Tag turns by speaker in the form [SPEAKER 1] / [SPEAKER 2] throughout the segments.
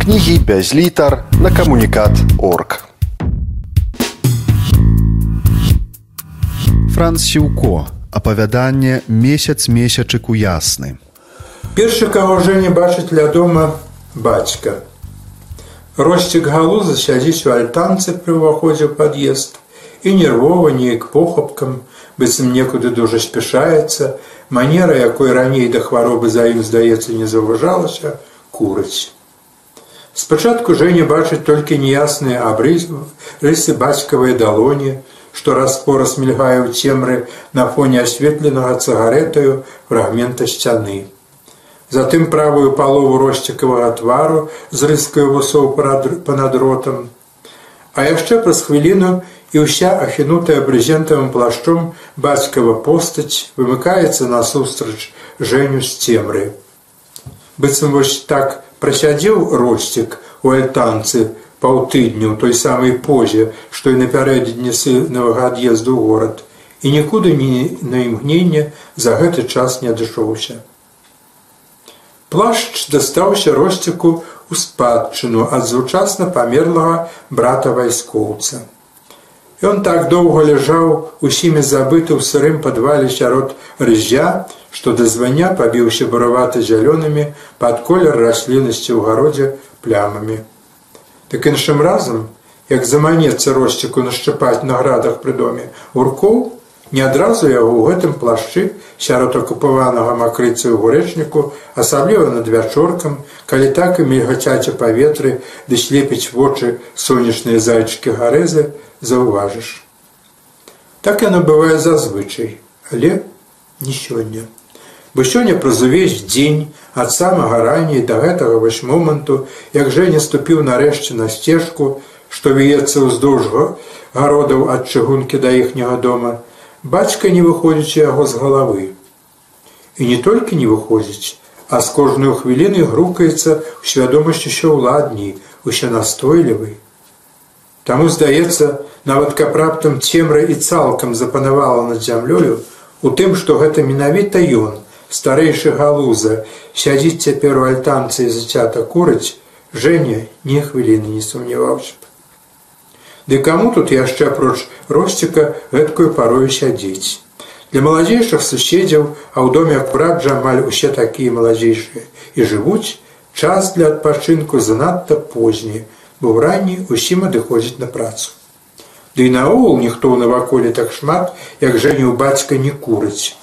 [SPEAKER 1] кнігі без літар на камунікат орг. Франц Сіўко апавяданне месяц месячыку ясны.
[SPEAKER 2] Першы каго Жэня бачыць ля дома бацька. Росцік галуза сядзіць у альтанцы пры ўваходзе ў пад'езд і нервова неяк похапкам, быццам некуды дужа спяшаецца, манера, якой раней да хваробы за ім здаецца не заўважалася, курыць. Спачатку Жэня бачыць толькі неясныя абрызы, рысы бацькавай далоні, што раз-пораз мільгае ў цемры на фоне асветленага цыгаретаю фрагмента сцяны. Затым правую палову росцікавага твару з рыскаю вусоў панад ротам. А яшчэ праз хвіліну і ўся ахінутая брызентавым плашчом бацькава постаць вымыкаецца насустрач жэню з цемры. Быццам вось так прасядзеў росцік у альтанцы паўтыдню ў той самай позе, што і напярэдадні сынавага ад'езду ў горад і нікуды ні на імгненне за гэты час не адышоўся. Плашч дастаўся росціку ў спадчыну ад звычасна памерлага брата вайскоўца. Ён так доўга ляжаў усімі забыты ў сырым падвале сярод рызя, што да звання пабіўся буравата зялёнымі пад колер расліннасці ў гародзе плямамі. Так іншым разам, як заманецца росціку нашчапаць на градах пры доме уркоў, не адразу яго ў гэтым плашчы сярод акупаванага макрыцы ў гурэчніку, асабліва над вячоркам, калі так і мільгацяце паветры ды слепіць вочы сонечныя зайчыкі гарэзы, заўважыш. Так яно бывае зазвычай, але не сёння. Бо сёння праз увесь дзень ад самага раней да гэтага вось моманту, як Жэня ступіў нарэшце на сцежку, што віецца ўздоўж гародаў ад чыгункі да іхняга дома, бацька не выходзіць яго з галавы. І не толькі не выходзіць, а з кожную хвіліны грукаецца ў свядомасць усё ўладней, усе настойлівай. Таму здаецца, нават каб раптам цемра і цалкам запанавала над зямлёю, у тым, што гэта менавіта ён, старэйшы галуза сядзіць цяпер у альтанцы і зацята курыць жэня не хвіліны не сумняваўся б ды каму тут яшчэ апроч росціка гэткую парою сядзець? Для маладзейшых суседзяў а ў доме акурат жа амаль усе такія маладзейшыя. І жывуць час для адпачынку занадта позні бо ў ранні усім адыходзіць на працу. Ды і наогул ніхто ў наваколе так шмат як жэня ў бацька не курыць.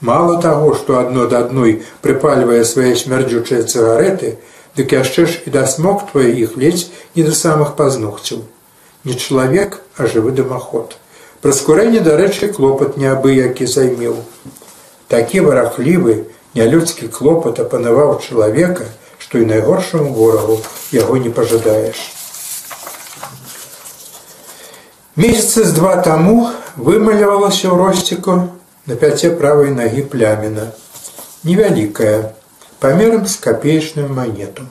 [SPEAKER 2] Мало таго, што адно да адной прыпальвае свае смярдзючыя цыгареты, дык яшчэ ж і дасмоктвае іх ледзь не да самых пазнухцяў. Не чалавек, а жывы дымаход. Пра скурэнне, дарэчы, клопат неабыякі займеў. Такі варахлівы, нялюдскі клопат апанаваў чалавека, што і найгоршаму ворагу яго не пажадаеш. Месяцы з два таму вымалявалася ў росціку на пяце правай нагі пляміна, невялікая, памерам з капеечную манету.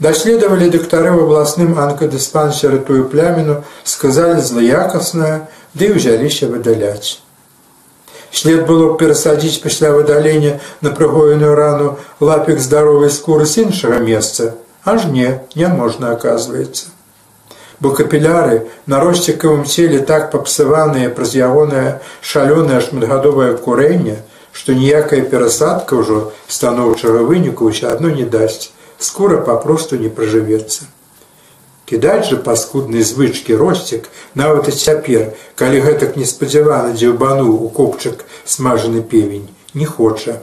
[SPEAKER 2] Даследавалі дактары ў абласным анкадыспансеры тую пляміну, сказалі злаякасная, ды ўзяліся выдаляць. След было перасадзіць пасля выдалення на прыгоеную рану лапік здаровай скуры з іншага месца, аж не, не можна аказваецца. Бо капіляры на росцікавым целе так папсаваныя праз ягонае шалёнае шматгадовае курэнне, што ніякая перасадка ўжо станоўчага выніку ўсё адно не дасць, скора папросту не пражывецца. Кідаць жа паскуднай звычкі росцік нават і цяпер, калі гэтак неспадзявана дзеўбануў у копчык смажаны певень, не хоча.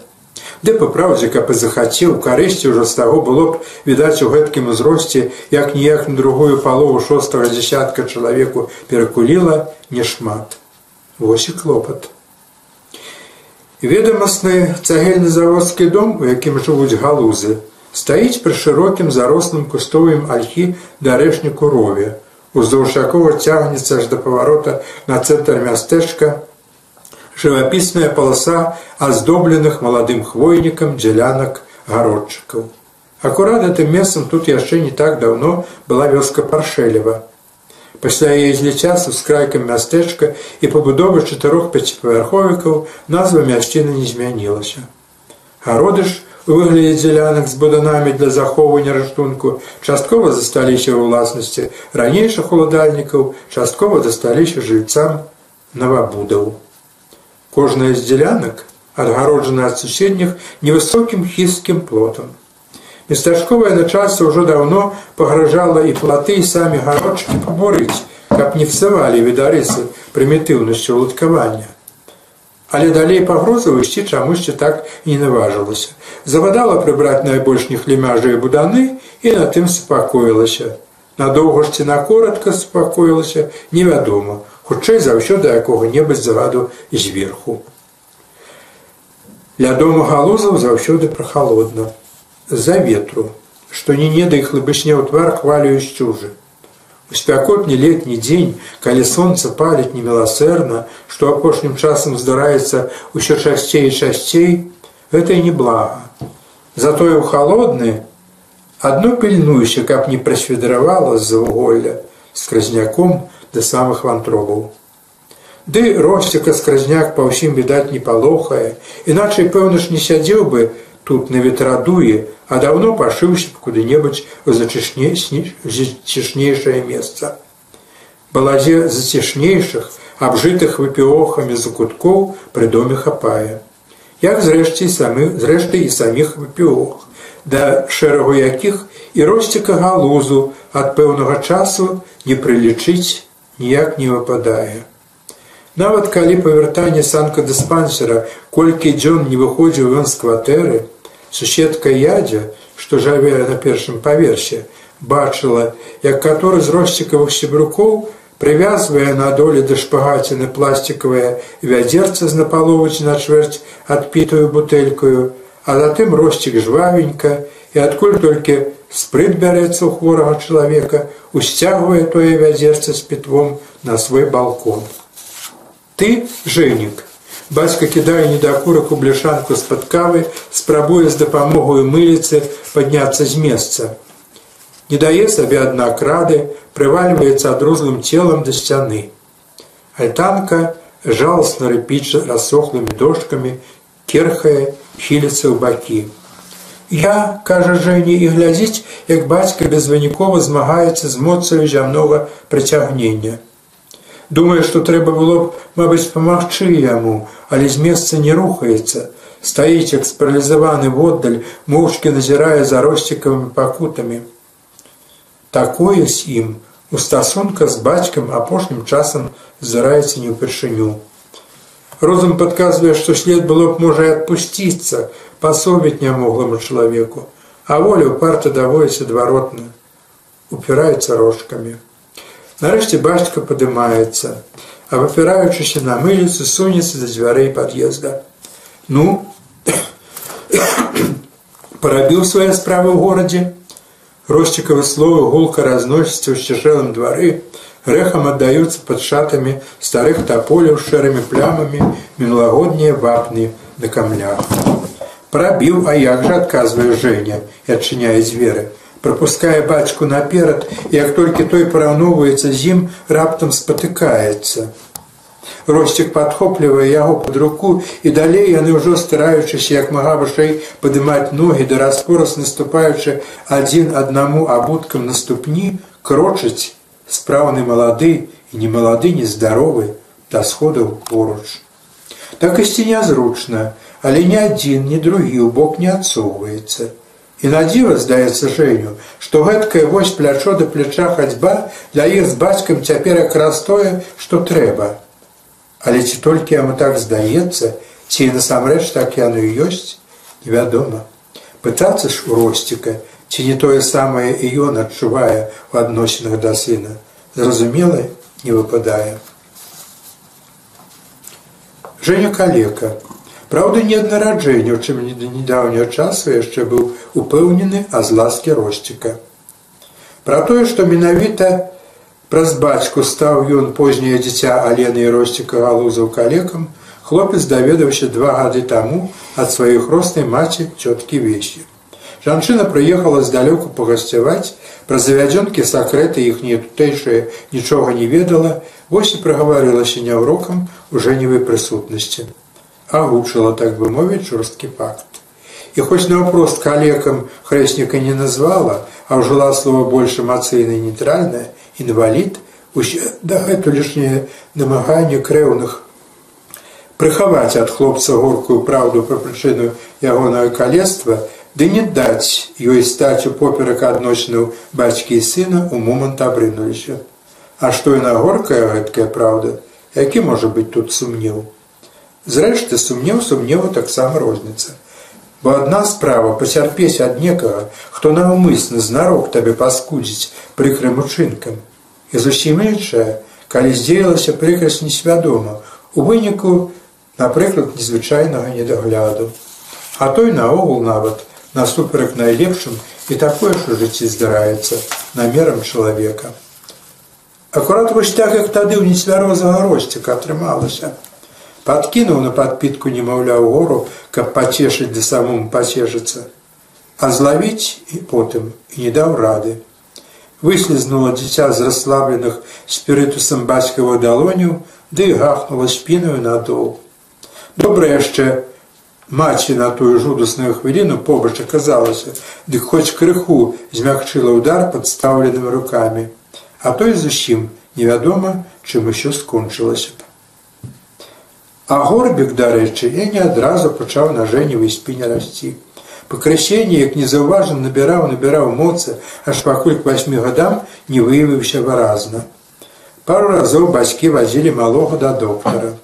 [SPEAKER 2] Ды па праўдзе, каб і захацеў, карысці ўжо з таго было б відаць у гэткім узросце, як ніяк на другую палову шостага дзясятка чалавеку перакуліла нешмат. Вось і клопат. Ведамасны цагельны-заводскі дом, у якім жывуць галузы, стаіць пры шырокім зарослым кустовым альхі дарэшніку рове. Уздоўж якога цягнецца аж да паварота на цэнтр мястэчка жывапісная паласа аздобленых маладым хвойнікам дзялянак гародчыкаў. Акурат гэтым месцам тут яшчэ не так даўно была вёска паршэлева. Пасля яе зліця з крайкам мястэчка і пабудовы чатырох пяціпавярховікаў назва мясціны не змянілася. Гароды ж у выглядзе дзялянак з буданамі для захоўвання раштунку часткова засталіся ў ўласнасці ранейшых уладальнікаў, часткова засталіся жыўцам новабудаў. Кожная з дзялянак адгароджана ад суседніх невысокім хісткім плотам. Местачковае начальство ўжо даўно пагражала і платы і самі гародчыкі пабурыць, каб не псавалі відарысы прымітыўнасцю уладкавання. Але далей пагрозу ісці чамусьці так і не наважылася. Завадала прыбраць найбольш нехлемяжыя буданы і на тым супакоілася. Надоўга ж ці на коротка супакоілася, невядома, хутчэй заўсёды якога-небудзь заваду зверху. Ля дома галузаў заўсёды прахалодна, з-за ветру, што не не да іх лыбышне ў твар хвалюю сцюжы. У спякотні летні дзень, калі сонца паліць неміласэрна, што апошнім часам здараецца ўсё часцей і часцей, гэта і не блага. Затое ў халодны адно пільнуюся, каб не прасведравала з-за вуголля скразняком да самых вантробаў. Ды росціка скразняк па ўсім відаць не палохае, іначай пэўна ж не сядзеў бы тут на ветрадуе, а давно пашыўся б куды-небудзь у зацішнейшае месца. Балазе зацішнейшых, абжытых выпіохамі закуткоў пры доме хапае. Як зрэшце самы зрэшты і саміх выпіох, да шэрагу якіх і росціка галузу ад пэўнага часу не прылічыць ніяк не выпадае. Нават калі павяртанне санка дыспансера колькі дзён не выходзіў ён з кватэры, суседка ядзя, што жаве на першым паверсе, бачыла, як каторы з росцікавых сябрукоў прывязвае на долі да шпагаціны пластикавае вядзерца з напаловаць на чвэрць адпітую бутэлькаю, а затым росцік жвавенька і адкуль толькі спрыт бярэцца ў хворага чалавека, усцягвае тое вядзерца з пітвом на свой балкон. Ты жэнік, Бацька кідае недакурак у бляшанку з-пад кавы, спрабуе з дапамогаю мыліцы падняцца з месца. Не дае сабе аднак рады, прывальваецца адрузлым целам да сцяны. Альтанка жаласна рыпіча рассохлымі дошкамі, керхае, хіліцца ў бакі. Я, кажа Жэні і глядзіць, як бацька безвынікова змагаецца з моцаю зямнога прыцягнення. Думаю, што трэба было б, мабыць, памагчы яму, але з месца не рухаецца. Стаіць як спаралізаваны воддаль, моўчкі назірае за росцікавымі пакутамі. Такое з ім у стасунка з бацькам апошнім часам здараецца не ўпершыню. Розум падказвае, што след было б можа адпусціцца, пасобіць нямогламу чалавеку, а воля ў парта даводіць адваротна, упіраецца рожкамі. Нарэшце бацька падымаецца, а выпіраючыся на мыліцу сунецца за дзвярэй пад'езда. Ну парабіў свае справы ў горадзе. Росцікавы словы гулка разносіцца ў сцяжэлым двары, рэхам аддаюцца пад шатамі старых таполяў шэрымі плямамі мінулагоднія вапны на камлях. Прабіў, а як жа адказвае Жэня і адчыняе дзверы пропускае бацьку наперад, як толькі той параўноўваецца з ім, раптам спатыкаецца. Росцік падхоплівае яго пад руку і далей яны ўжо стараючыся як мага вышэй падымаць ногі да распораз наступаючы адзін аднаму абуткам на ступні крочыць спраўны малады і не малады нездаровы да сходаў поруч. Так ісці нязручна, але ні адзін, ні другі ў бок не адсоўваецца. І на дзіва здаецца жэню, што гэткае вось плячо да пляча хадзьба для іх з бацькам цяпер якраз тое, што трэба. Але ці толькі яму так здаецца, ці насамрэч так яно і ёсць, невядома. Пытацца ж у росціка, ці не тое самае і ён адчувае у адносінах да сына, зразумела, не выпадае. Жэня калека, Праўда, не ад нараджэння, у чым да недаўняго часу яшчэ быў упэўнены аз ласкі росціка. Пра тое, што менавіта праз бацьку стаў ён позняе дзіця алены і росціка галузаў калекам, хлопец даведаўся два гады таму ад сваіх роснай маці цёткі весі. Жанчына прыехала здалёку пагасцяваць, пра завядзёнкі сакрэты іх не тутэйшае нічога не ведала, вось і прагаварылася няўрокам у жэневай прысутнасці агучыла так бы мовіць жорсткі факт І хоць наўпрост калекам хрэсніка не назвала, а ўжыла слова больш эмацыйна нейтральнае, інвалід, дагэтуль лішняе намаганне крэўных прыхаваць ад хлопца горкую праўду пра прычыну ягонага калецтва, ды не даць ёй стаць у поперак адносіну бацькі і сына ў момант абрынуліся. А што яна горкая гэткая праўда, які можа быць тут сумнеў? Зрэшты сумнеў сумневу таксама розніца. Бо адна справа пацярпець ад некага, хто наўмысна знарок табе паскудзіць прыкрым учынкам. І зусім іншая, калі здзеялася прыкрасць несвядома, у выніку, напрыклад, незвычайнага недагляду. А той наогул нават насуперак найлепшым і такое ж у жыцці здараецца намерам чалавека. Акурат вось так, як тады ў нецвярозага росціка атрымалася подкинуў на падпітку немаўляў гору, каб пацешыць ды самому пацешыцца, а злавіць і потым і не даў рады. Выслізнула дзіця з расслабленых спірытусам бацькава далоню, ды і гахнула спінаю надол. Добра яшчэ маці на тую жудасную хвіліну побач аказалася, дык хоць крыху змягчыла ўдар падстаўленымі рукамі, а той зусім невядома, чым усё скончылася б. А горбік, дарэчы, я не адразу пачаў на жэнівай спіне расці. Пакрыщенне, як незаўважна набіраў, набіраў моцы, аж пакуль к васьмі гадам не выявіўся выразна. Пару разоў бацькі вазілі малога да доктара.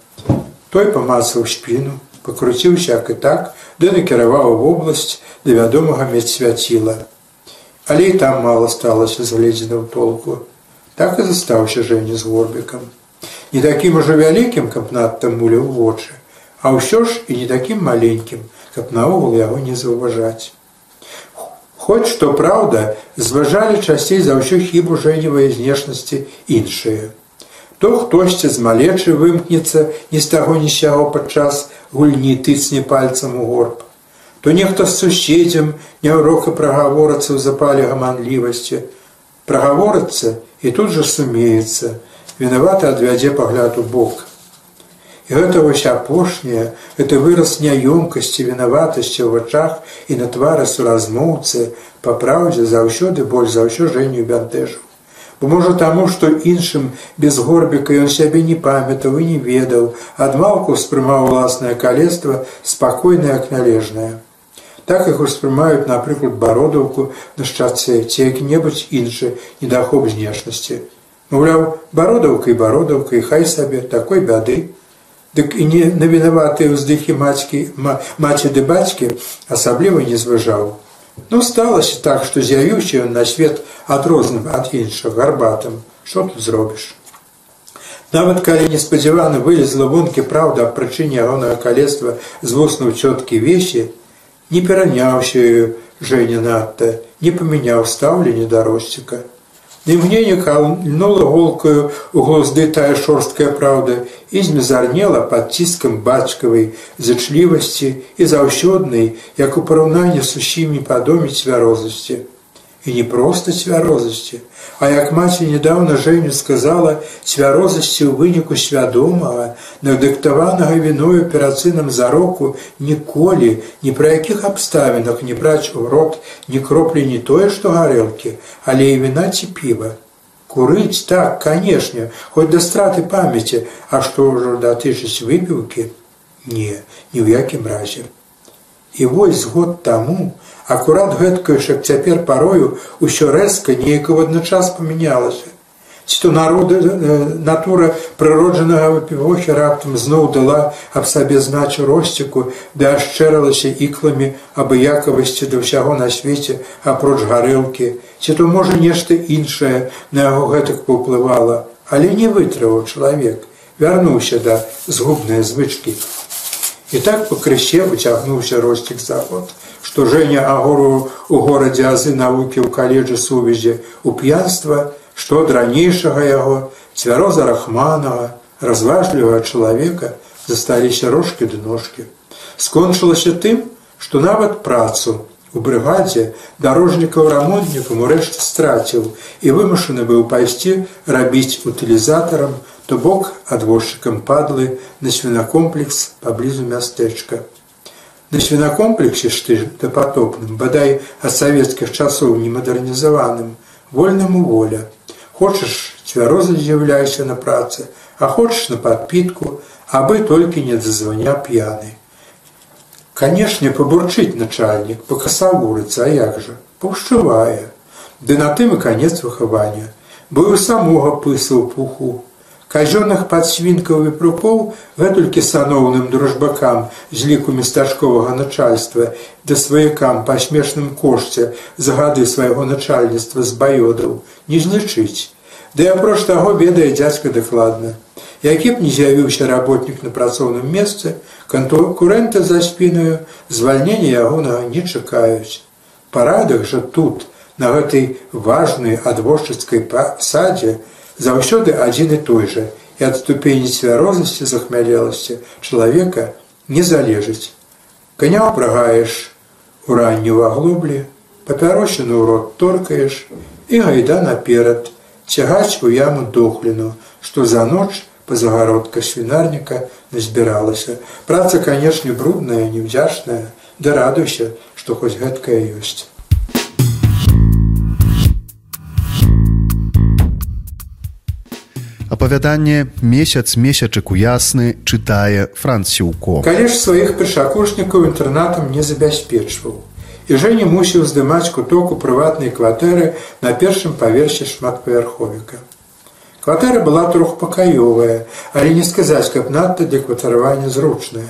[SPEAKER 2] Той памацаў спіну, пакруціўся як і так, ды накіраваў вобласць да вядомага медсвяціла. Але і там мала сталася згледзена ў толку. Так і застаўся жэнне з горбікам не такім ужо вялікім, каб надта муля ў вочы, а ўсё ж і не такім маленькім, каб наогул яго не заўважаць. Хоць што праўда, зважалі часцей за ўсё хібу жэневай знешнасці іншыя. То хтосьці з малечы вымкнецца ні з таго ні сяго падчас гульні тыцне пальцам у горб. То нехта з суседзям няўрока прагаворацца ў запале гаманлівасці, прагаворацца і тут жа сумеецца, вінаваты адвядзе пагляд у бок. І гэта вось апошняе, это выраз няёмкасці вінаватасці ў вачах і на твары суразмоўцы па праўдзе заўсёды больш за ўсё жэнню бянтэжу. Бо можа таму, што іншым без горбіка ён сябе не памятаў і не ведаў, адмалку ўспрымаў уласнае калецтва спакойна як належнае. Так іх успрымаюць, напрыклад, бародаўку на шчаце ці які-небудзь іншы недахоп знешнасці. Маўляў, бародаўкай бародаўкай, хай сабе такой бяды. Дык і не на вінаватыя ўздыхі мацькі маці ды бацькі асабліва не зважаў. Ну сталася так, што з'явіўся ён на свет адрозным ад іншых гарбатам, што тут зробіш. Нават калі неспадзявана вылезла вонкі праўда аб прычыне ягонага калецтва з вуснуў цёткі весі, не пераняўся ёю Жэня надта, не памяняў стаўленне да росціка. Імгненне калнула голкаю у глузды тая шорсткая праўда і змезарнела пад ціскам бацькавай зачлівасці і заўсёднай, як у параўнанні з усімі падоміць цвярозасці і не проста цвярозасці, а як маці нядаўна жэню сказала цвярозасці ў выніку свядомага, надыктаванага віною перацынам зароку ніколі, ні пра якіх абставінах не браць у рот ні кроплі не тое, што гарэлкі, але і віна ці піва. Курыць так, канешне, хоць да страты памяці, а што ўжо датычыць выпіўкі? Не, ні ў якім разе. І вось год таму, акурат гэткаю ж як цяпер парою ўсё рэзка неяк адначас памянялася. Ці то народа натура прыроджанага выпівохі раптам зноў дала аб сабе значу росціку да ашчэралася ікламі абыякавасці да ўсяго на свеце апроч гарэлкі. Ці то можа нешта іншае на яго гэтак паўплывала. Але не вытрываў чалавек вярнуўся да згубныя звычкі. І так па крысе выцягнуўся росцік заход што Жэня агору у горадзе азы навукі ў каледжы сувязі у п'янства, што ад ранейшага яго цвяроза рахманага, разважлівага чалавека засталіся рожкі ды ножкі. Скончылася тым, што нават працу у брыгадзе дарожнікаў рамонтнікам урэшце страціў і вымушаны быў пайсці рабіць утылізатарам, то бок адвозчыкам падлы на свінакомплекс паблізу мястэчка. На свінакомплексе ж ты дапатопным, бадай ад савецкіх часоў немадэрнізаваным, вольнаму воля. Хочаш цвяроза з'яўляйся на працы, а хочаш на падпітку, абы толькі не зазваня п'яны. Канешне, пабурчыць начальнік, пакасавурыцца, а як жа, паўшчывае. Ды на тым і канец выхавання. Быў самога пысаў пуху, Казённых падсвінкаў і прукоў гэтулькі саноўным дружбакам з ліку местачковага начальства да сваякам па смешным кошце за гады свайго начальніцтва з баёдаў не злічыць. Ды апроч таго ведае дзядзька дакладна. Які б не з'явіўся работнік на працоўным месцы, канкурэнты за спінаю звальнення ягонага не чакаюць. Парадак жа тут, на гэтай важнай адвожчыцкай садзе, заўсёды адзін і той жа і ад ступені цвярозасці захмялеласці чалавека не залежыць. Каня ўпрагаеш у раннюю аглоблі папярочыну ў рот торкаеш і гайда наперад цягаць у яму дохліну што за ноч па загародка свінарніка назбіралася. Праца канешне брудная невдзячная да радуйся што хоць гэткая ёсць
[SPEAKER 1] Апавяданне месяц месячыку ясны чытае францюко.
[SPEAKER 2] Калі ж сваіх першакурснікаў інтэрнатам не забяспечваў. І жа не мусіў здымаць куток у прыватнай кватэры на першым паверсе шматпавярховіка. Кватэра была трохпакаёвая, але не сказаць, каб надта для кватаравання зручная.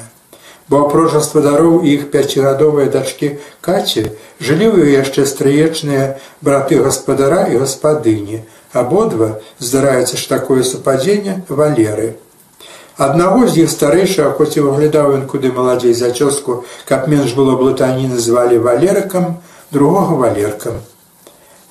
[SPEAKER 2] Бо апроч гаспадароў і іх пяцігадовыя дачкі каці жылі ў яшчэ стрыечныя браты гаспадара і гаспадыні, Абодва здараецца ж такое супадзенне валеры. Аднаго з іх старэйшага, хоць і выглядаў ён куды маладзей за цёску, каб менш было блытані называлі валерыкам, другога валеркам.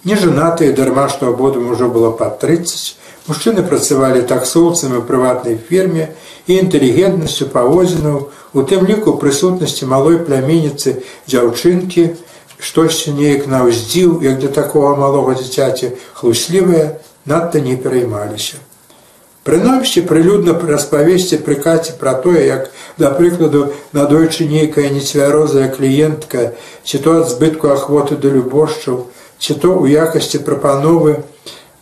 [SPEAKER 2] Нежанатыя дарма, што абодвум ужо было пад 30, мужчыны працавалі таксоўцамі ў прыватнай фірме і інтэлігентнасцю павозінаў, у тым ліку прысутнасці малой пляменніцы дзяўчынкі, штосьці неяк наўздзіў, як для такого малога дзіцяці хлуслівыя надта не пераймаліся. Прынамсі прылюдна распавесці прыкаці пра тое, як, да прыкладу, надойчы нейкая нецвярозая кліентка, ці то ад збытку ахвоты да любошчаў, ці то ў якасці прапановы,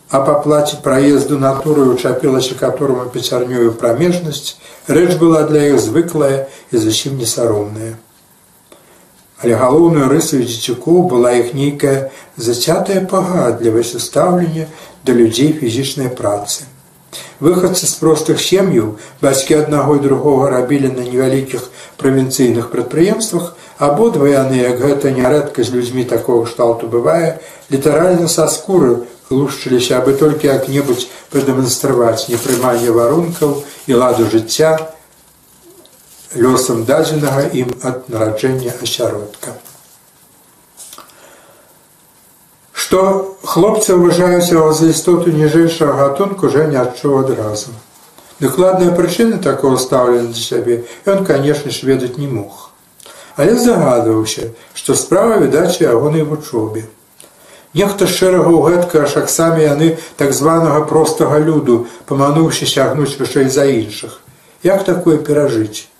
[SPEAKER 2] а па плаце праезду натуры учапілася каторому пецярнёю прамежнасць, рэч была для іх звыклая і зусім несаромная але галоўнай рысаю дзецюкоў была іх нейкая зацятая пагадлівасць стаўлення да людзей фізічнай працы. Выхадцы з простых сем'яў бацькі аднаго і другога рабілі на невялікіх правінцыйных прадпрыемствах, абодва яны, як гэта нярэдка з людзьмі такого шталту бывае, літаральна са скуры лушчыліся, абы толькі як-небудзь прадэманстраваць непрыманне варункаў і ладу жыцця, лёсам дадзенага ім ад нараджэння асяродка. Што хлопцы ўважаюць яго за істоту ніжэйшага гатунку уже не адчуў адразу. Дакладная прычына такого стаўлення для сябе ён, канешне ж ведаць не мог. Але загадваўся, што справа відаць ягонай вучобе. Нехта шэрагаў гэтка аж аксамі яны так званага простага люду, памануўшы сягнуць вышэй за іншых. Як такое перажыць?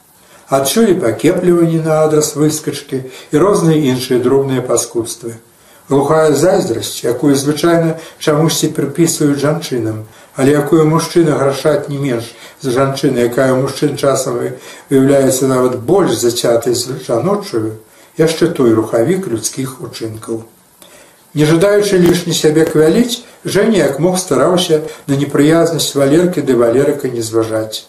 [SPEAKER 2] Адчулі пакепліванні на адрас выскачкі і розныя іншыя дробныя паскудствы. Глухая зайздрасць, якую звычайна чамусьці прыпісваюць жанчынам, але якую мужчына грашаць не менш за жанчыны, якая мужчын часам выяўляецца нават больш зацятай жаночую, яшчэ той рухавік людскіх учынкаў. Не жадаючы лішні сябе квяліць, Жэня як мог стараўся на непрыязнасць валеркі ды валерыка не зважаць.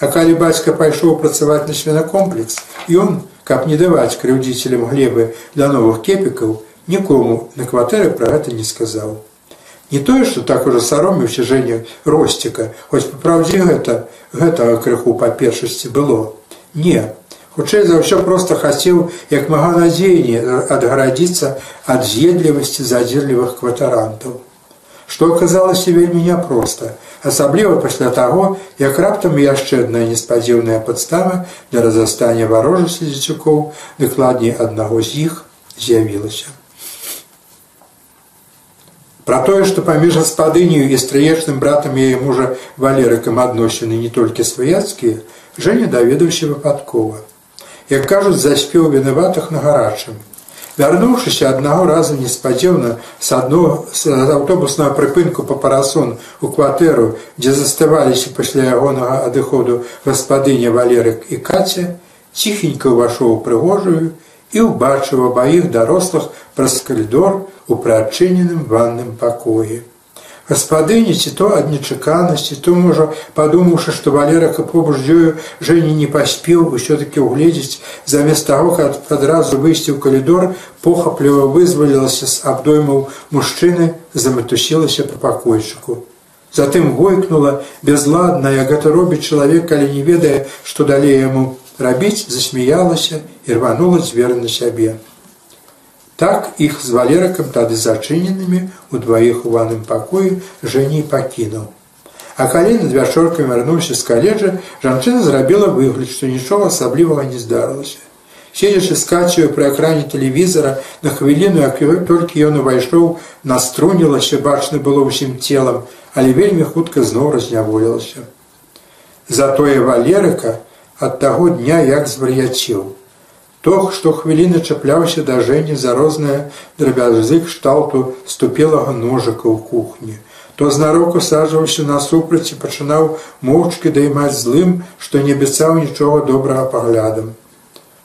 [SPEAKER 2] А калі бацька пайшоў працаваць на свінакомплекс, ён, каб не даваць крыўдзіцелям глебы для новых кепікаў, нікому на кватэры пра гэта не сказаў. Не тое, што так ужо сароміўся жэння росціка, хоць па праўдзе гэта гэтага крыху па першасці было. Не. Хутчэй за ўсё проста хацеў як мага надзеянне адгарадзіцца ад з'едлівасці задзірлівых кватарантаў. Што аказалася вельмі няпроста, асабліва пасля таго, як раптам яшчэ адна неспадзіўная падстава для разастання варожасці дзецюкоў, дакладней аднаго з іх з'явілася. Пра тое, што паміж гаспадыню і стрыечным братам яе мужа валерыкам адносіны не толькі сваяцкія, Жэня даведаўся выпадкова. як кажуць, заспеў вінаватых на гарачым. Вярнуўшыся аднаго разу неспадзеўна з адно з аўтобуснага прыпынку па парасон у кватэру, дзе заставаліся пасля ягонага адыходу гаспадыня валерык і каця, ціхенька ўвайшоў у прыгожую і ўбачыў абаіх дарослых праз калідор у прыадчыненым ванным пакоі. Гаспадыні ці то ад нечаканасці, то можа, падумаўшы, што валерака побач ёю жэні не паспеў усё-таки угледзець, замест таго, каб адразу выйсці ў калідор, похапліва вызвалілася з абдоймаў мужчыны, заматусілася па пакойчыку. Затым войкнула безладна, як гэта робіць чалавек, калі не ведае, што далей яму рабіць, засмяялася і рванула дзверы на сябе. Так іх з валеракам тады зачыненымі у дваіх у ванным пакоі жэней пакінуў. А калі над вячоркам вярнуўся з каледжа, жанчына зрабіла выгляд, што нічога асаблівага не здарылася. Седзячы з кацію пры экране тэлевізара на хвіліну, як толькі ён увайшоў, наструнілася, бачна было ўсім целам, але вельмі хутка зноў разняволілася. Затое валерыка ад таго дня як звар'яціў. Тог, што хвіліны чапляўся да жэні за розныя драбязы кшталту ступелага ножыка ў кухні. То знароку саджваўся насупраць і пачынаў моўчкі даймаць злым, што не абяцаў нічога добрага паглядам.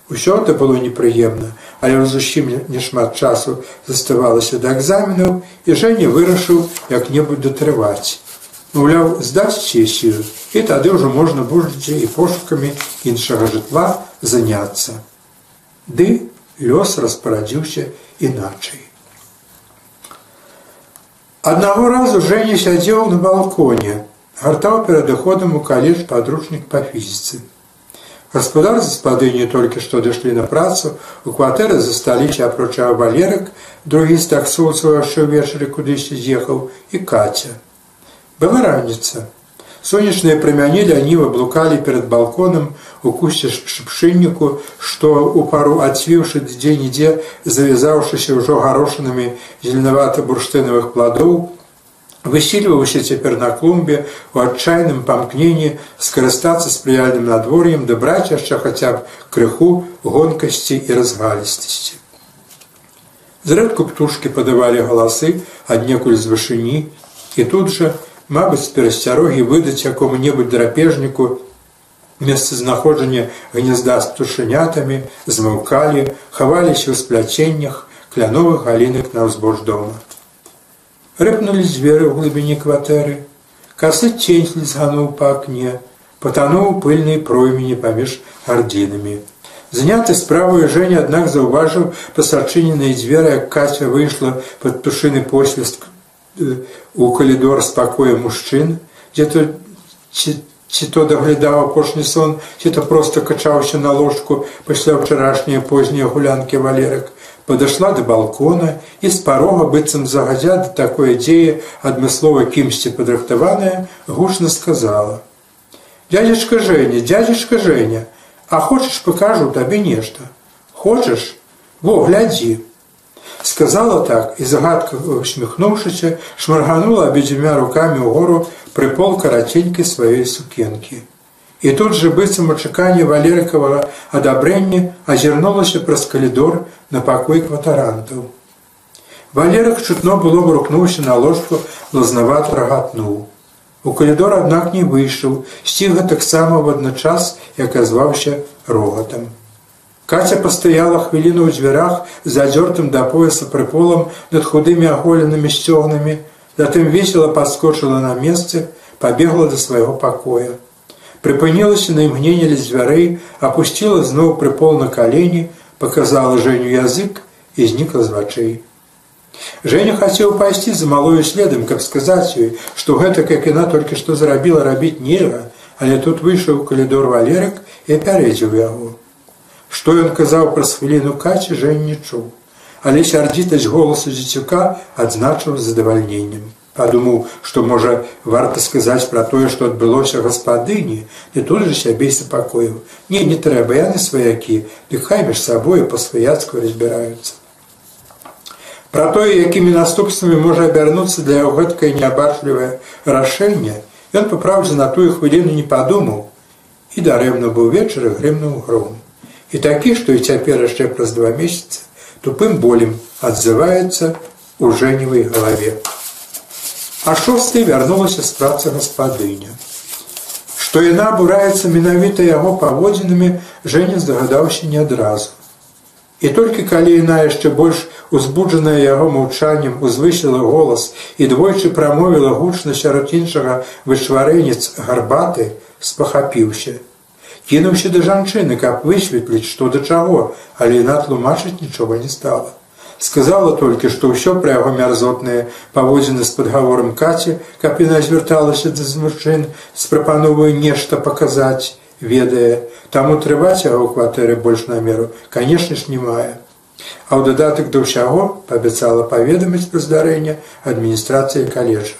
[SPEAKER 2] Усё это было непрыемна, але зусім нешмат часу заставалася да экзаменаў і жэня вырашыў як-небудзь датрываць. Маўляў, здаць сесію, і тады ўжо можна будзе і пошукамі іншага жытла заняцца ды лёс распарадзіўся іначай. Аднаго разу Жэня сядзеў на балконе, гартаў перад ыходам у каледж падручнік па фізіцы. Гаспадар з спадыні толькі што дышлі на працу, у кватэры засталіся апрача валерак, другі з таксоўцаў яшчэ ўвечары кудысьці з'ехаў і каця. Была раніца. Сонечныя прамяні ляніва блукалі перад балконам у кусце шыпшынніку, што у пару адцвіўшы дзе-нідзе, завязаўшыся ўжо гарошанымі зеленавата-бурштынавых пладоў, высільваўся цяпер на клумбе у адчайным памкненні скарыстацца спрыяльным надвор'ем дабраць яшчэ хаця б крыху гонкасці і разгалістасці. Зрэдку птушкі падавалі галасы аднекуль з вышыні, і тут жа, мабыць, з перасцярогі выдаць якому-небудзь драпежніку месцазнаходжання гнязда з птушынятамі, змаўкалі, хаваліся ў спляценнях кляновых галінак на ўзбож дома. Рыпнулі дзверы ў глыбіні кватэры, касы цень згануў па акне, патануў пыльнай проймені паміж гардзінамі. Заняты справаю Жэня, аднак заўважыў пасачыненыя дзверы, як каця выйшла пад птушыны посвістк у калідор спакоя мужчын, дзе то ці, ці то даглядаў апошні сон, ці то проста качаўся на ложку пасля ўчарашнія познія гулянкі валерак, падышла да балкона і з парога быццам загадзя да такое дзея адмыслова кімсьці падрыхтаваная, гучна сказала: « Дядзечка Жэня, дядзечка Жэня, а хочаш пакажу табе нешта. Хочаш, во глядзі, сказала так і загадка усміхнуўшыся шмарганула абедзвюмя руками ўгору прыпол караценькай сваёй сукенкі і тут же быццам ачаканне валерыкавага адабрэння азірнулася праз калідор на пакой кватарантаў валерак чутно было брукнуўся на ложку лазнават рагатнуў у калідор аднак не выйшаў сціга таксама в адначас і аказваўся рогатам Каця пастаяла хвіліну ў дзвярах за адзёртым да пояса прыполам над худымі аголенымі сцёгнамі, затым весела падскочыла на месцы, пабегла да свайго пакоя. Прыпынілася на імгненне ля дзвярэй, апусціла зноў прыпол на калені, показала Жэню язык і знікла з вачэй. Жэня хацеў пайсці за малою следам, каб сказаць ёй, што гэта як яна толькі што зрабіла рабіць нельга, але тут выйшаў калідор валерак і апярэдзіў яго. Што ён казаў праз хвіліну каці жэн не чуў, але сярдзітасць голасу дзіцюка адзначыў задавальненнем. Падумаў, што можа варта сказаць пра тое, што адбылося гаспадыні, і тут жа сябе супакоіў. Не, не трэба, яны сваякі, ды хай між сабою па-сваяцку разбіраюцца. Пра тое, якімі наступствамі можа абярнуцца для яго гэткае неабачлівае рашэнне, ён папраўдзе на тую хвіліну не падумаў і дарэмна быў вечар і грымнуў гром і такі, што і цяпер яшчэ праз два месяцы тупым болем адзываецца у жэневай галаве. А шосты вярнулася з працы гаспадыня. Што яна абураецца менавіта яго паводзінамі, Жэня здагадаўся не адразу. І толькі калі яна яшчэ больш узбуджаная яго маўчаннем узвысіла голас і двойчы прамовіла гучна сярод іншага вышварэнец гарбаты, спахапіўся. Кінуўся да жанчыны, каб высветліць, што да чаго, але яна тлумачыць нічога не стала. Сказала толькі, што ўсё пра яго мярзотныя паводзіны з падгаворам каці, каб яна звярталася да мужчын з прапановаю нешта паказаць, ведае, таму трываць яго кватэры больш намеру, канешне ж не мае. А ў дадатак да ўсяго паабяцала паведаміць пра здарэнне адміністрацыі каледжа.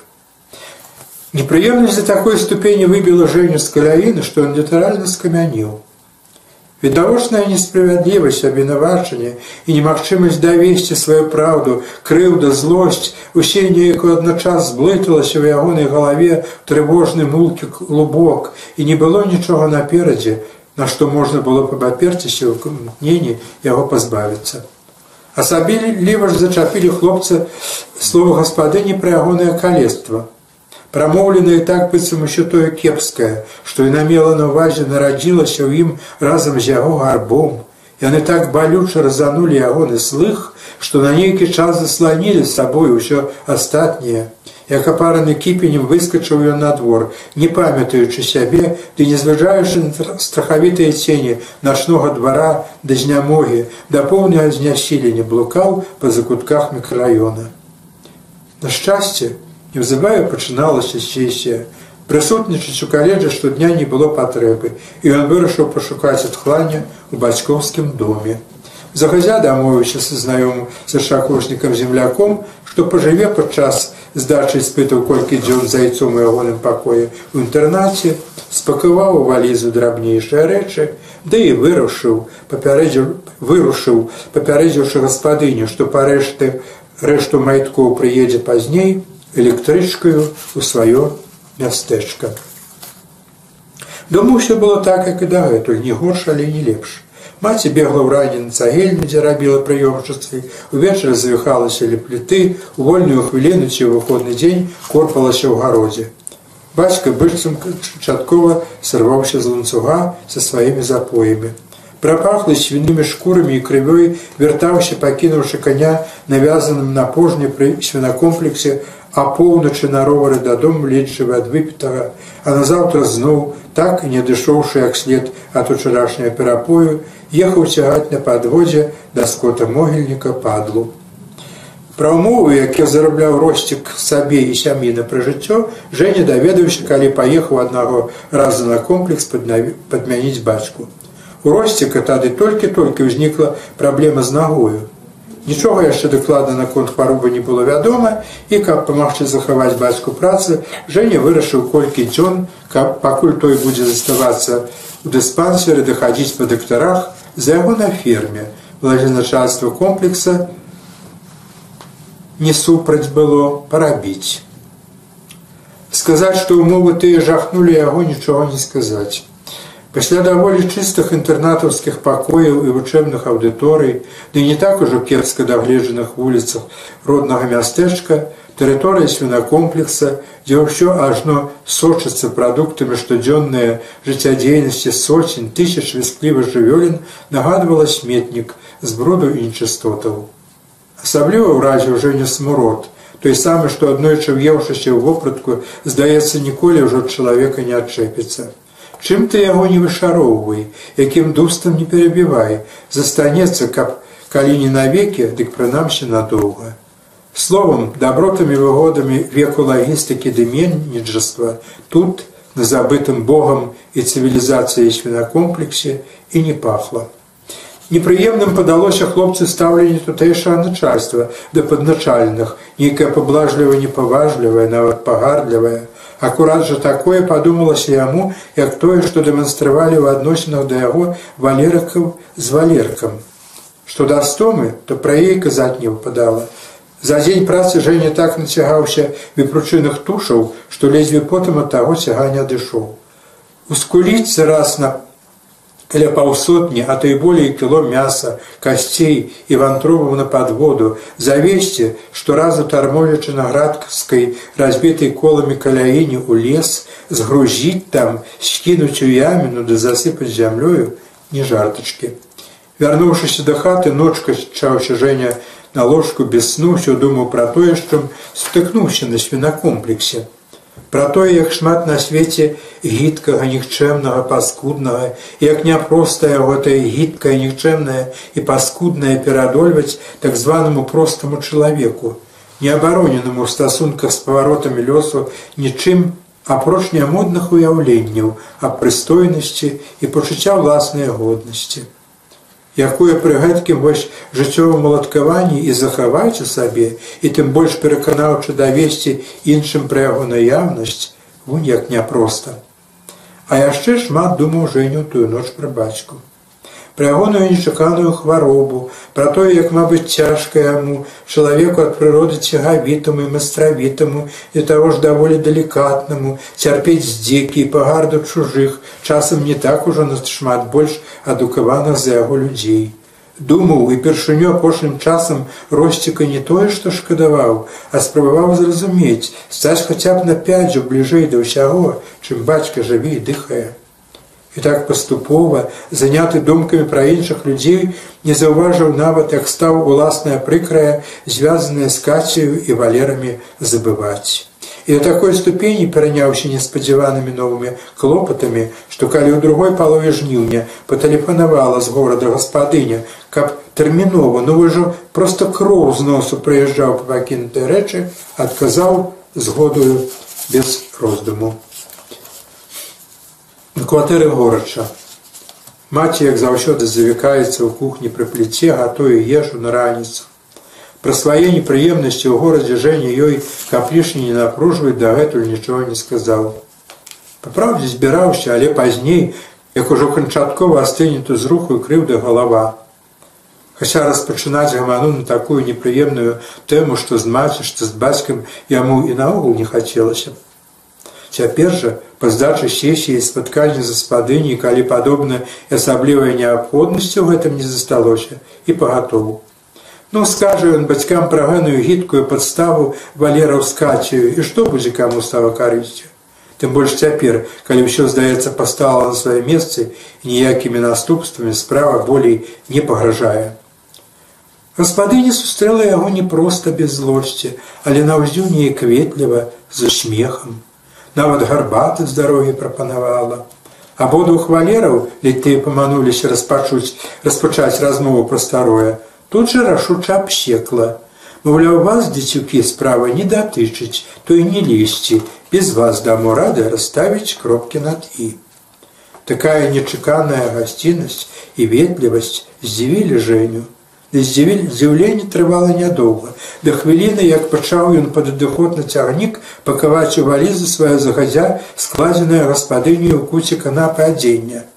[SPEAKER 2] Непрыемнасць за такой ступені выбіла Жэню з каляіны, што ён літаральна скамяніў. Відавочная несправядлівасць абвінавачання і немагчымасць давесці сваю праўду, крыўда, злосць, усе неяку адначас зблыталася ў ягонай галаве трывожны мулкі клубок і не было нічога наперадзе, на што можна было пабаперціся ў кнені яго пазбавіцца. Асабіліва ж зачапілі хлопца слова гаспадыні пра ягонае калецтва прамоўленае так быццам усё тое кепскае, што яна мела на ўвазе нарадзілася ў ім разам з яго гарбом. Яны так балюча разанулі ягоны слых, што на нейкі час засланілі з сабой усё астатняе. Як апараны кіпенем выскачыў ён на двор, не памятаючы сябе, ды не зважаючы на страхавітыя цені начнога двара да знямогі, да поўнага знясілення блукаў па закутках мікрараёна. На шчасце, Неўзабаве пачыналася сесія. Прысутнічаць у каледжа штодня не было патрэбы, і ён вырашыў пашукаць адхлання ў бацькоўскім доме. Загазя дамовіўся са знаёмым са шакошнікам земляком, што пажыве падчас здачы спытаў колькі дзён зайцом у ягоным пакоі ў інтэрнаце, спакаваў у валізу драбнейшыя рэчы, ды і вырушыў, вырушыў, папярэдзіўшы гаспадыню, што парэшты рэшту майткоў прыедзе пазней, электрычкаю у сваё мястэчка. Дома ўсё было так, як і дагэтуль, не горш, але не лепш. Маці бегла ў рані на цагельню, дзе рабіла прыёмчыцтвы, увечары завіхалася ля пліты, у вольную хвіліну ці выходны дзень корпалася ў гародзе. Бацька быццам чаткова сырваўся з ланцуга са сваімі запоямі. Прапахлы свінымі шкурамі і крывёй вяртаўся, пакінуўшы каня навязаным на пожні пры свінакомплексе а поўначы на ровары дадому ледчывы ад выпітага, а назаўтра зноў, так і не дышоўшы як след ад учарашняга перапою, ехаў цягаць на падводзе да скота могільніка падлу. Пра ўмовы, які зарабляў росцік сабе і сям'і на прыжыццё, Жэня даведаўся, калі паехаў аднаго раза на комплекс падмяніць бацьку. У росціка тады толькі-толькі ўзнікла праблема з нагою. Нічога яшчэ дакладна наконт хваробы не было вядома і каб памагчы захаваць бацьку працы, Жэня вырашыў колькі дзён, каб пакуль той будзе заставацца у дыспансеры дахадзіць па дактарах за яго на ферме. Владзеначальства комплекса не супраць было парабіць. Сказаць, што ўмовы тыя жахнулі яго нічога не сказаць. Пасля даволі чыстых інтэрнатаўскіх пакояў і вучэбных аўдыторый, ды не так ужо кепска дагледжаных вуліцах роднага мястэчка, тэрыторыя свінакомплекса, дзе ўсё ажно сочыцца прадуктамі штодзённыя жыццядзейнасці соцень тысяч вісклівых жывёлін нагадвала сметнік з бруду і нечыстотаў. Асабліва ўразе ўжо не смурод, той самы, што аднойчы ўеўшыся ў вопратку, здаецца, ніколі ўжо чалавека не адчэпіцца. Чым ты яго не вышароўвай, якім дустам не перабівай, застанецца, каб калі не навекі, дык прынамсі надоўга. Словам, дабротамі выгодамі веку лагістыкі дыменніджаства тут, на забытым Богам і цывілізацыяй свінакомплексе і не пахла. Непрыемным падалося хлопцы стаўленне тутэйшае начальства да падначальных, нейкае паблажлівае непаважлівае, нават пагардлівае, Акурат жа такое падумалася яму, як тое, што дэманстравалі ў адносінах да яго валерыкаў з валеркам. Што да стомы, то пра ей казаць не выпадала. За дзень працы Жэня так нацягаўся выпручыных тушаў, што лезве потым ад таго цяга не адышоў. Ускуліцца раз на каля паўсотні, а то і болей кіло мяса, касцей і вантробаў на падводу, завесці, што разу тармолячы на градкаскай, разбітай коламі каляіне ў лес, згрузіць там, скінуць у яміну ды засыпаць зямлёю не жартачкі. Вярнуўшыся да хаты, ночка чаўся Женя на ложку без сну, ўсё думаў пра тое, што стыкнуўся на свінакомплексе пра тое, як шмат на свеце гідкага, нікчэмнага, паскуднага, як няпроста яго тае гідкае, нікчэмнае і паскуднае перадольваць так званаму простаму чалавеку, неабароненаму ў стасунках з паваротамі лёсу нічым апроч нямодных уяўленняў аб прыстойнасці і пачуцця ўласнай годнасці якое пры гэткім вось жыццёвым уладкаванні і захаваць у сабе і тым больш пераканаўчы давесці іншым пра яго наяўнасць вунь як няпроста. А яшчэ шмат думаў жэню тую ноч пра бацьку пра ягоную нечаканую хваробу, пра тое, як, мабыць, цяжка яму, чалавеку ад прыроды цягавітаму і мастравітаму і таго ж даволі далікатнаму, цярпець здзекі і пагарду чужых, часам не так ужо нашмат больш адукаваных за яго людзей. Думаў і першыню апошнім часам росціка не тое, што шкадаваў, а спрабаваў зразумець, стаць хаця б на пяцьжу бліжэй да ўсяго, чым бацька жыве і дыхае. І так паступова, заняты думкамі пра іншых людзей, не заўважыў нават, як стаў уласная прыкрая, звязаная з кацію і валерамі забываць. І да такой ступені пераняўся неспадзяванымі новымі клопатамі, што калі ў другой палове жніўня патэлефанавала з горада гаспадыня, каб тэрмінова, ну вы жа проста кроў з носу прыязджаў па пакінутай рэчы, адказаў згодую без роздуму на кватэры горача. Маці, як заўсёды завікаецца ў кухні пры пліце, гатуе ежу на раніцу. Пра свае непрыемнасці ў горадзе Жэня ёй каб лішні не напружваць дагэтуль нічога не сказаў. Папраўдзе збіраўся, але пазней, як ужо канчаткова астыне ту з руху крыўда галава. Хаця распачынаць гаману на такую непрыемную тэму, што з маці, што з бацькам яму і наогул не хацелася. Цяпер жа па здачы сесіі спаткання гаспадыні, калі падобна асаблівая неабходнасць у гэтым не засталося і пагатову. Ну скажа ён бацькам пра гэную гідкую падставу валераў скацію і што будзе каму става карысцю. Тым больш цяпер, калі ўсё здаецца пастала на свае месцы ніякімі наступствамі справа болей не пагражае. Гаспадыня сустрэла яго не проста без злосці, але наўздзю неяк ветліва за смехам нават гарбаты з дарогі прапанавала. Абодвух валераў, тыя памануліся распачуць распачаць размову пра старое, тут жа рашуча абсекла. Маўляў вас, дзецюкі справа не датычыць, то і не лезці, без вас даму рады расставіць кропкі над і. Такая нечаканая гасціннасць і ветлівасць здзівілі жэню. Здзіўленне трывала нядоўга. Да хвіліны, як пачаў ён пад адыход на цягнік пакаваць у валізы свая загадзя складзеная гаспадыню ў куце канапы адзення.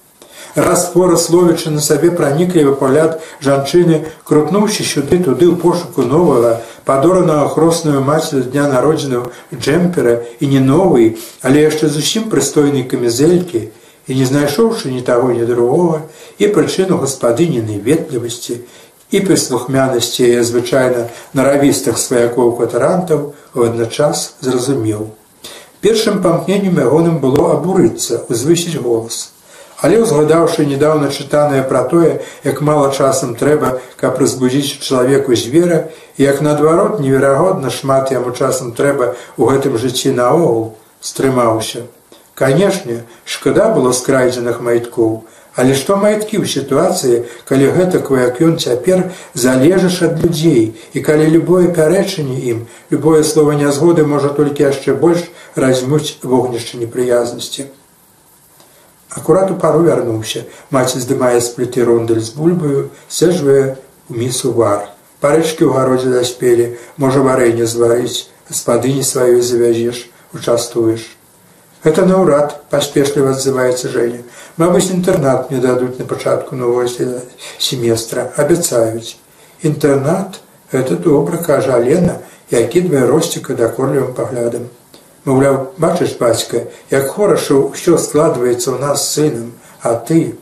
[SPEAKER 2] Раз пора словічы на сабе праніклівы пагляд жанчыны, крутнуўшы сюды туды ў пошуку новага, падоранага хросную маці дня народзіну джэмпера і не новый, але яшчэ зусім прыстойнай камізелькі, і не знайшоўшы ні таго, ні другога, і прычыну гаспадыніны ветлівасці, і прыслухмянасці яе звычайна наравістых сваякоў кватарантаў адначас зразумеў. Першым памкненнем ягоным было абурыцца, узвысіць голас. Але ўзгадаўшы недаўна чытанае пра тое, як мала часам трэба, каб разбудзіць чалавеку звера, як наадварот неверагодна шмат яму часам трэба ў гэтым жыцці наогул стрымаўся. Канешне, шкада было скрайдзеных майткоў, Але што маяткі ў сітуацыі, калі гэтак як ён цяпер залежыш ад людзей і калі любое пярэчанне ім, любое слова нязгоды можа толькі яшчэ больш разьмуць вогнішча непрыязнасці. Акурат у пару вярнуўся, маці здымае з пліты рондаль з бульбаю, сэжвае у місу вар. Парэчкі ў гародзе даспелі, можа варэнне зварыць, гаспадыні сваёй завязеш, участвуеш. Это наўрад паспешліва адзываецца Жэня. Мабыць, інтэрнат мне дадуць на пачатку нового семестра, абяцаюць. Інтэрнат это добра, кажа Алена, і акідвае росціка дакорлівым паглядам. Маўляў, бачыш бацька, як хораша ўсё складваецца ў нас сынам, а ты.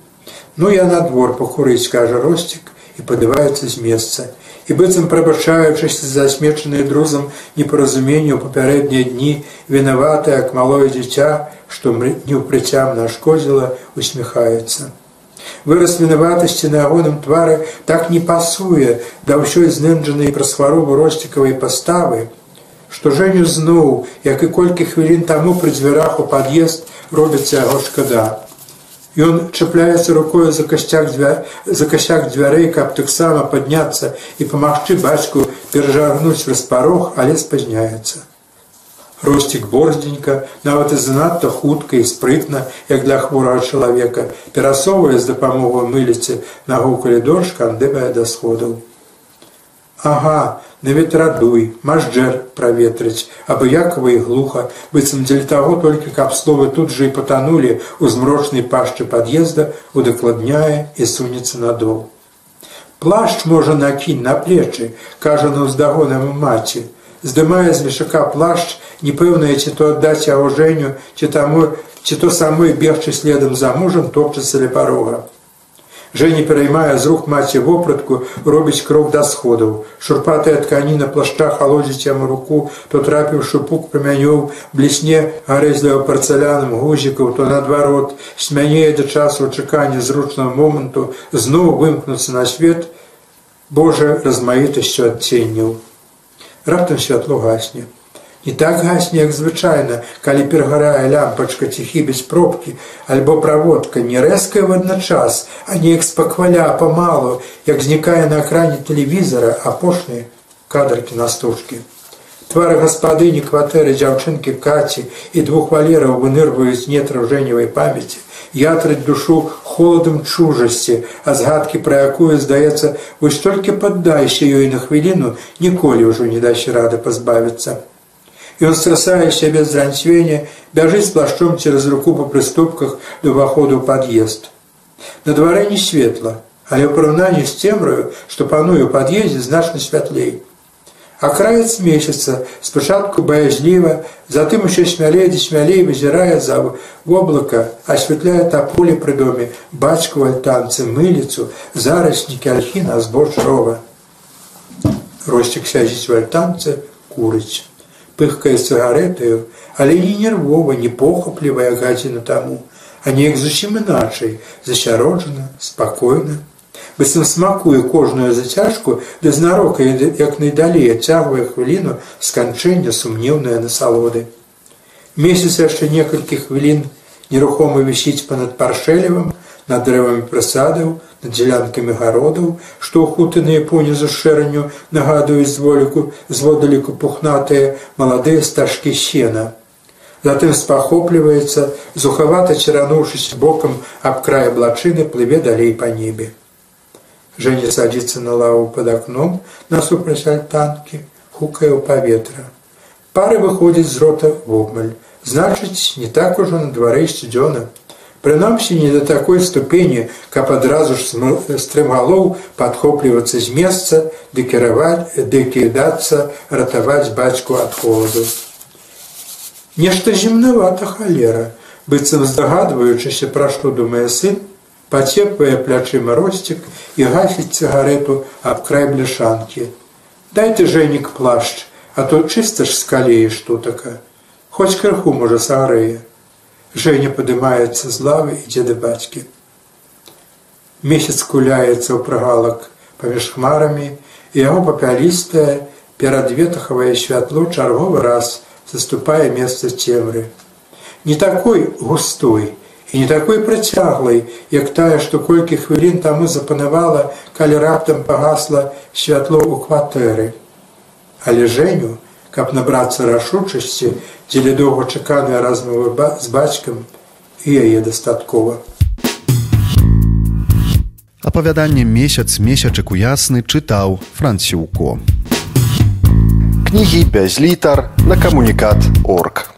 [SPEAKER 2] Ну я на двор пакурыць, кажа росцік і падываецца з месца. І быццам прабачаючыся за асмечаныя друзам непаразуменню папярэднія дні вінаватае, як малое дзіця, што неўпрыцям нашкодзіла, усміхаецца. Выраз вінаватасці на ягоным твары так не пасуе да ўсёй знэнджанай праз хваробу росцікавай паставы, што жэню зноў, як і колькі хвілін таму пры дзвярах у пад'езд робіцца яго шкада. Ён чапляецца рукою за касцяк дзвя... за касяк дзвярэй, каб таксама падняцца і памагчы бацьку перажарнуць распарог, але спазняецца. Росцік борздзенька, нават і занадта хутка і спрытна, як для хворага чалавека, перасоўвае з дапамогай мыліцы нагу калідор шкандыбае да сходаў. Ага, на ветрадуй, мажджэр праветрыць, абыякава і глуха, быццам дзеля таго толькі каб словы тут жа і патанулі ў змрочнай пашчы пад'езда, удакладняе і сунецца надол. Плашч можа накінь на плечы, кажа на ўздагонаму маці, здымае з мешака плашч, непэўнае ці то аддаць жэню, ці таму, ці то самой бегчы следам за мужам топчацца ля парога. Жэня пераймае з рук маці вопратку, робіць крок да сходаў. Шурпатая тканіна плашча халодзіць яму руку, то трапіўшы пук прамянёў, блісне гарэзліва парцаляным гузікаў, то наадварот, смянее да часу чакання зручнага моманту, зноў вымкнуцца на свет, Божа размаітасцю адценняў. Раптам святло гасне. Не так гасне, як звычайна, калі перагарае лямпачка ці хібіць пробкі, альбо праводка не рэзкая в адначас, а неяк спакваля памалу, як знікае на экране тэлевізара апошнія кадркі на стужкі. Твары гаспадыні кватэры дзяўчынкі каці і двух валераў вынырваюць нетра жэневай памяці, ятраць душу холадам чужасці, а згадкі пра якую здаецца, вось толькі паддайся ёй на хвіліну, ніколі ўжо не дасі рада пазбавіцца. Ён страсае сябе з ранцвення, бяжыць плашчом цераз руку па прыступках да ўваходу ў пад'езд. На дварэ не светла, але ў параўнанні з цемраю, што пануе ў пад'ездзе значна святлей. А краец месяца спачатку баязліва, затым усё смялей ды смялей вызірае за воблака, асвятляе таполе пры доме, бацьку альтанцы, мыліцу, зараснікі альхіна збоч рова. Росцік сядзіць у альтанцы, курыць пыхкае цыгаретаю, але не нервова, не похаплівая гадзіна таму, а неяк зусім іначай, засяроджана, спакойна. Быццам смакуе кожную зацяжку, ды знарока, як найдалей адцягвае хвіліну сканчэння сумнеўныя насалоды. Месяц яшчэ некалькі хвілін нерухома вісіць панад паршэлевым, над дрэвамі прысадаў, над дзялянкамі гародаў, што ў хутаныя понізу шэранню нагадаюць зволіку зводаліку пухнатыя маладыя стажкі сена. Затым спахопліваецца, зухавата церануўшыся бокам аб крае блачыны плыве далей па небе. Жэня садзіцца на лаву пад акном насупраць альтанкі, хукае ў паветра. Пары выходзіць з рота вобмаль, значыць, не так ужо на дварэ сцюдзёна. Прынамсі не да такой ступені, каб адразу ж стрымгалоў падхоплівацца з месца, ды кіраваць, ды кідацца, ратаваць бацьку ад холаду. Нешта зімнавата халера, быццам здагадваючыся, пра што думае сын, пацепвае плячыма росцік і гасіць цыгарету аб край бляшанкі. Дай ты жэнік плашч, а то чыста ж скалееш тутака. Хоць крыху можа сагрэе. Женя падымаецца з лавы ідзе да бацькі. Месяц куляецца ў прагалак паміж хмарамі, і яго папялістае перадветахавае святло чарговы раз заступае месца цемры. Не такой густой і не такой працяглай, як тая, што колькі хвілін таму запанавала, калі раптам пагасла святло ў кватэры. Але Жэню, каб набрацца рашучасці, дзеля доўгачаканыя размовы з бацькам і яе дастаткова.
[SPEAKER 1] Апавяданне месяц месячык у ясны чытаў францюко.
[SPEAKER 3] Кнігі без літар на камунікат орг.